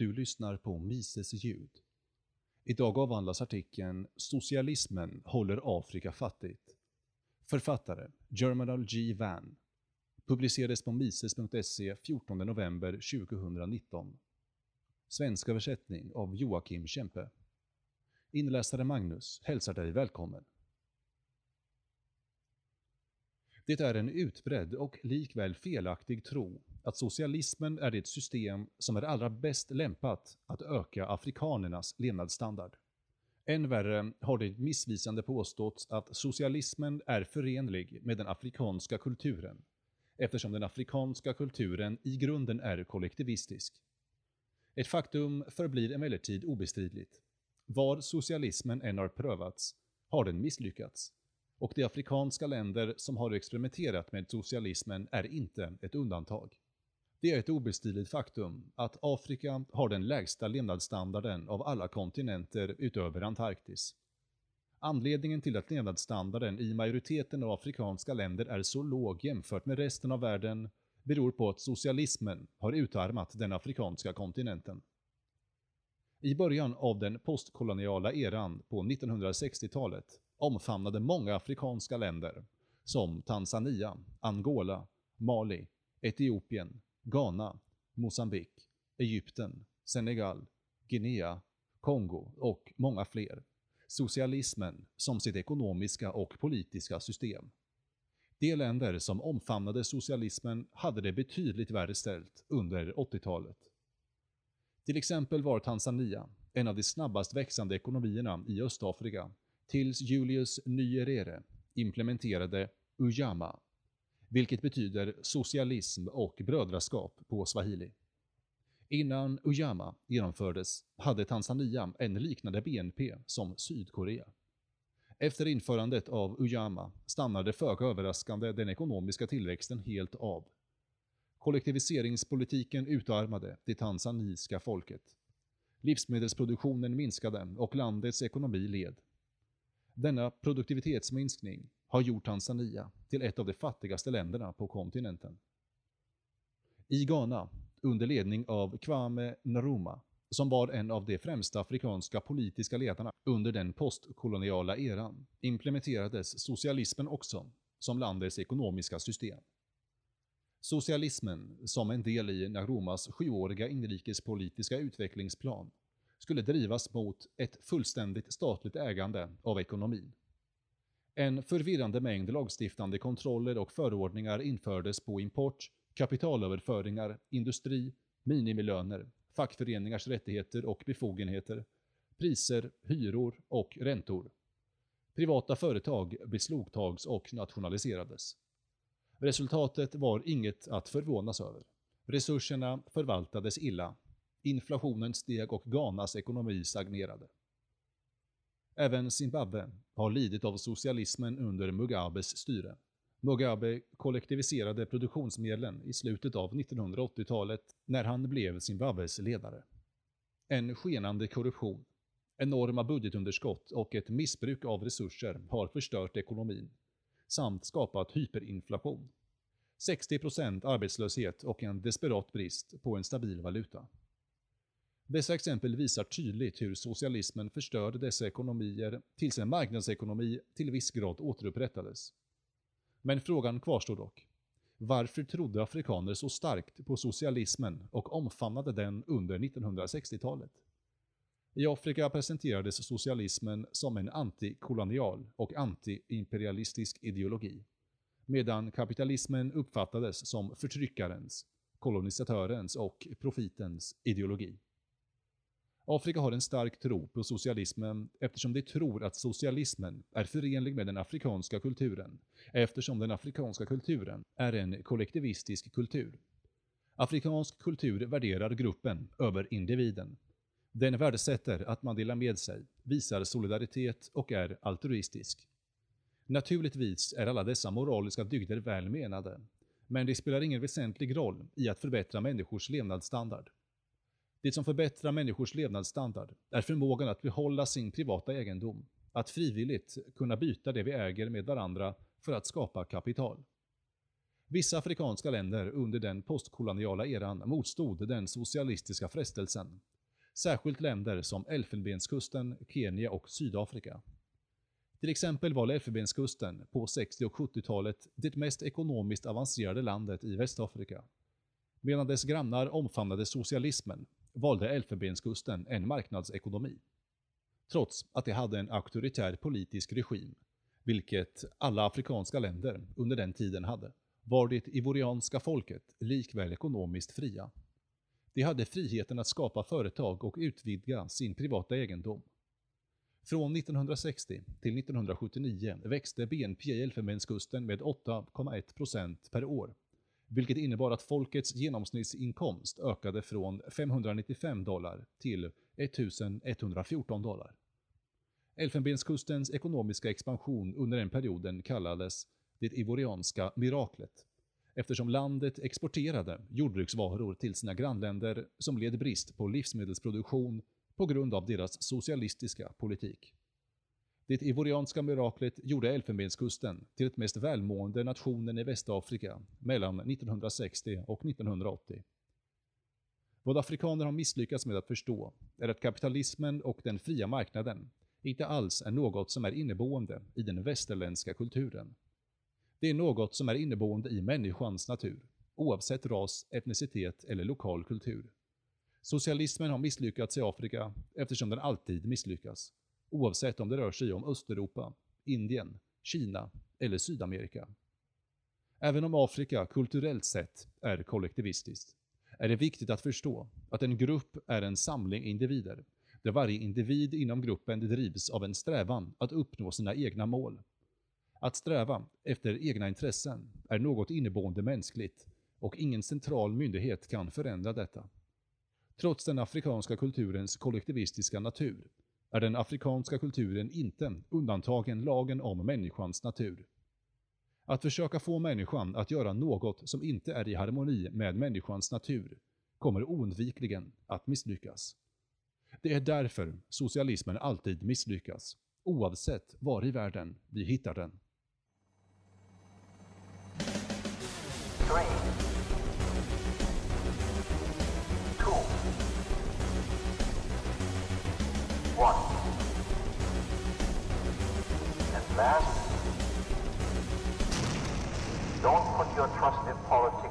Du lyssnar på Mises ljud. Idag avhandlas artikeln “Socialismen håller Afrika fattigt”. Författare Germinal G. Van. Publicerades på mises.se 14 november 2019. Svensk översättning av Joakim Kempe. Inläsare Magnus hälsar dig välkommen. Det är en utbredd och likväl felaktig tro att socialismen är det system som är allra bäst lämpat att öka afrikanernas levnadsstandard. Än värre har det missvisande påståtts att socialismen är förenlig med den afrikanska kulturen, eftersom den afrikanska kulturen i grunden är kollektivistisk. Ett faktum förblir emellertid obestridligt. Var socialismen än har prövats har den misslyckats och de afrikanska länder som har experimenterat med socialismen är inte ett undantag. Det är ett obestridligt faktum att Afrika har den lägsta levnadsstandarden av alla kontinenter utöver Antarktis. Anledningen till att levnadsstandarden i majoriteten av afrikanska länder är så låg jämfört med resten av världen beror på att socialismen har utarmat den afrikanska kontinenten. I början av den postkoloniala eran på 1960-talet omfamnade många afrikanska länder, som Tanzania, Angola, Mali, Etiopien, Ghana, Mosambik, Egypten, Senegal, Guinea, Kongo och många fler, socialismen som sitt ekonomiska och politiska system. De länder som omfamnade socialismen hade det betydligt värre ställt under 80-talet. Till exempel var Tanzania en av de snabbast växande ekonomierna i Östafrika tills Julius Nyerere implementerade Ujamaa, vilket betyder socialism och brödraskap på swahili. Innan Ujamaa genomfördes hade Tanzania en liknande BNP som Sydkorea. Efter införandet av Ujamaa stannade föga överraskande den ekonomiska tillväxten helt av. Kollektiviseringspolitiken utarmade det tanzaniska folket. Livsmedelsproduktionen minskade och landets ekonomi led. Denna produktivitetsminskning har gjort Tanzania till ett av de fattigaste länderna på kontinenten. I Ghana, under ledning av Kwame Nkrumah, som var en av de främsta afrikanska politiska ledarna under den postkoloniala eran, implementerades socialismen också som landets ekonomiska system. Socialismen, som en del i Nkrumahs sjuåriga inrikespolitiska utvecklingsplan, skulle drivas mot ett fullständigt statligt ägande av ekonomin. En förvirrande mängd lagstiftande kontroller och förordningar infördes på import, kapitalöverföringar, industri, minimilöner, fackföreningars rättigheter och befogenheter, priser, hyror och räntor. Privata företag beslogtags och nationaliserades. Resultatet var inget att förvånas över. Resurserna förvaltades illa Inflationen steg och Ghanas ekonomi stagnerade. Även Zimbabwe har lidit av socialismen under Mugabes styre. Mugabe kollektiviserade produktionsmedlen i slutet av 1980-talet när han blev Zimbabwes ledare. En skenande korruption, enorma budgetunderskott och ett missbruk av resurser har förstört ekonomin, samt skapat hyperinflation. 60% arbetslöshet och en desperat brist på en stabil valuta. Dessa exempel visar tydligt hur socialismen förstörde dessa ekonomier tills en marknadsekonomi till viss grad återupprättades. Men frågan kvarstår dock. Varför trodde afrikaner så starkt på socialismen och omfamnade den under 1960-talet? I Afrika presenterades socialismen som en antikolonial och antiimperialistisk ideologi, medan kapitalismen uppfattades som förtryckarens, kolonisatörens och profitens ideologi. Afrika har en stark tro på socialismen eftersom de tror att socialismen är förenlig med den afrikanska kulturen, eftersom den afrikanska kulturen är en kollektivistisk kultur. Afrikansk kultur värderar gruppen över individen. Den värdesätter att man delar med sig, visar solidaritet och är altruistisk. Naturligtvis är alla dessa moraliska dygder väl menade, men de spelar ingen väsentlig roll i att förbättra människors levnadsstandard. Det som förbättrar människors levnadsstandard är förmågan att behålla sin privata egendom, att frivilligt kunna byta det vi äger med varandra för att skapa kapital. Vissa afrikanska länder under den postkoloniala eran motstod den socialistiska frestelsen. Särskilt länder som Elfenbenskusten, Kenya och Sydafrika. Till exempel var Elfenbenskusten på 60 och 70-talet det mest ekonomiskt avancerade landet i Västafrika. Medan dess grannar omfamnade socialismen valde Elfenbenskusten en marknadsekonomi. Trots att det hade en auktoritär politisk regim, vilket alla afrikanska länder under den tiden hade, var det ivorianska folket likväl ekonomiskt fria. De hade friheten att skapa företag och utvidga sin privata egendom. Från 1960 till 1979 växte BNP i Elfenbenskusten med 8,1% per år, vilket innebar att folkets genomsnittsinkomst ökade från 595 dollar till 1114 dollar. Elfenbenskustens ekonomiska expansion under den perioden kallades det ivorianska miraklet, eftersom landet exporterade jordbruksvaror till sina grannländer som led brist på livsmedelsproduktion på grund av deras socialistiska politik. Det ivorianska miraklet gjorde Elfenbenskusten till den mest välmående nationen i Västafrika mellan 1960 och 1980. Vad afrikaner har misslyckats med att förstå är att kapitalismen och den fria marknaden inte alls är något som är inneboende i den västerländska kulturen. Det är något som är inneboende i människans natur, oavsett ras, etnicitet eller lokal kultur. Socialismen har misslyckats i Afrika eftersom den alltid misslyckas, oavsett om det rör sig om Östeuropa, Indien, Kina eller Sydamerika. Även om Afrika kulturellt sett är kollektivistiskt, är det viktigt att förstå att en grupp är en samling individer, där varje individ inom gruppen drivs av en strävan att uppnå sina egna mål. Att sträva efter egna intressen är något inneboende mänskligt och ingen central myndighet kan förändra detta. Trots den afrikanska kulturens kollektivistiska natur är den afrikanska kulturen inte undantagen lagen om människans natur. Att försöka få människan att göra något som inte är i harmoni med människans natur kommer oundvikligen att misslyckas. Det är därför socialismen alltid misslyckas, oavsett var i världen vi hittar den. Don't put your trust in politics